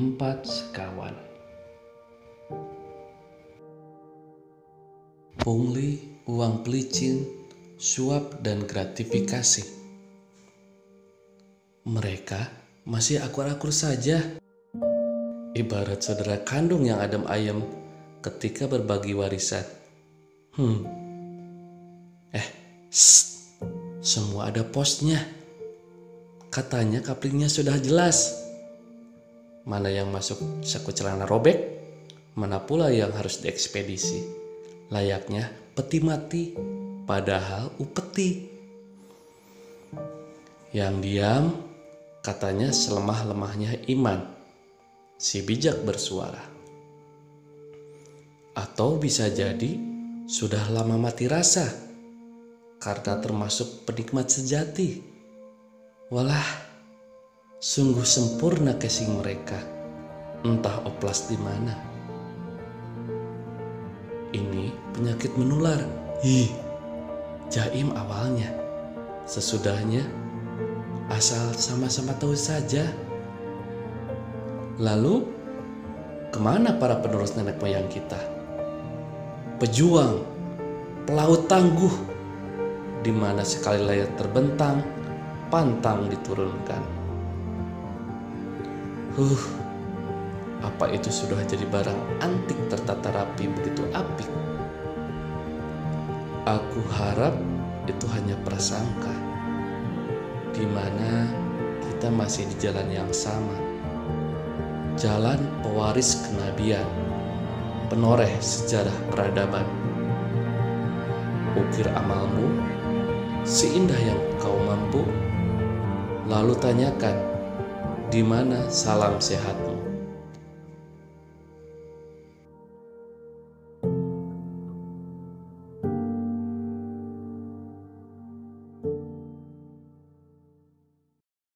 Empat sekawan Pungli, uang pelicin, suap, dan gratifikasi. Mereka masih akur-akur saja. Ibarat saudara kandung yang adem ayem ketika berbagi warisan. Hmm. Eh, shh, semua ada posnya. Katanya kaplingnya sudah jelas. Mana yang masuk saku celana robek, mana pula yang harus diekspedisi layaknya peti mati, padahal upeti. Yang diam katanya selemah-lemahnya iman, si bijak bersuara. Atau bisa jadi sudah lama mati rasa karena termasuk penikmat sejati. Walah, sungguh sempurna casing mereka. Entah oplas di mana. Ini penyakit menular. Ih, jaim awalnya. Sesudahnya, asal sama-sama tahu saja. Lalu, ke mana para penerus nenek moyang kita? Pejuang, pelaut tangguh, di mana sekali layar terbentang, pantang diturunkan. Huh, apa itu sudah jadi barang antik tertata rapi begitu apik? Aku harap itu hanya prasangka, di mana kita masih di jalan yang sama. Jalan pewaris kenabian, penoreh sejarah peradaban. Ukir amalmu, seindah yang kau mampu, lalu tanyakan, di mana salam sehatmu?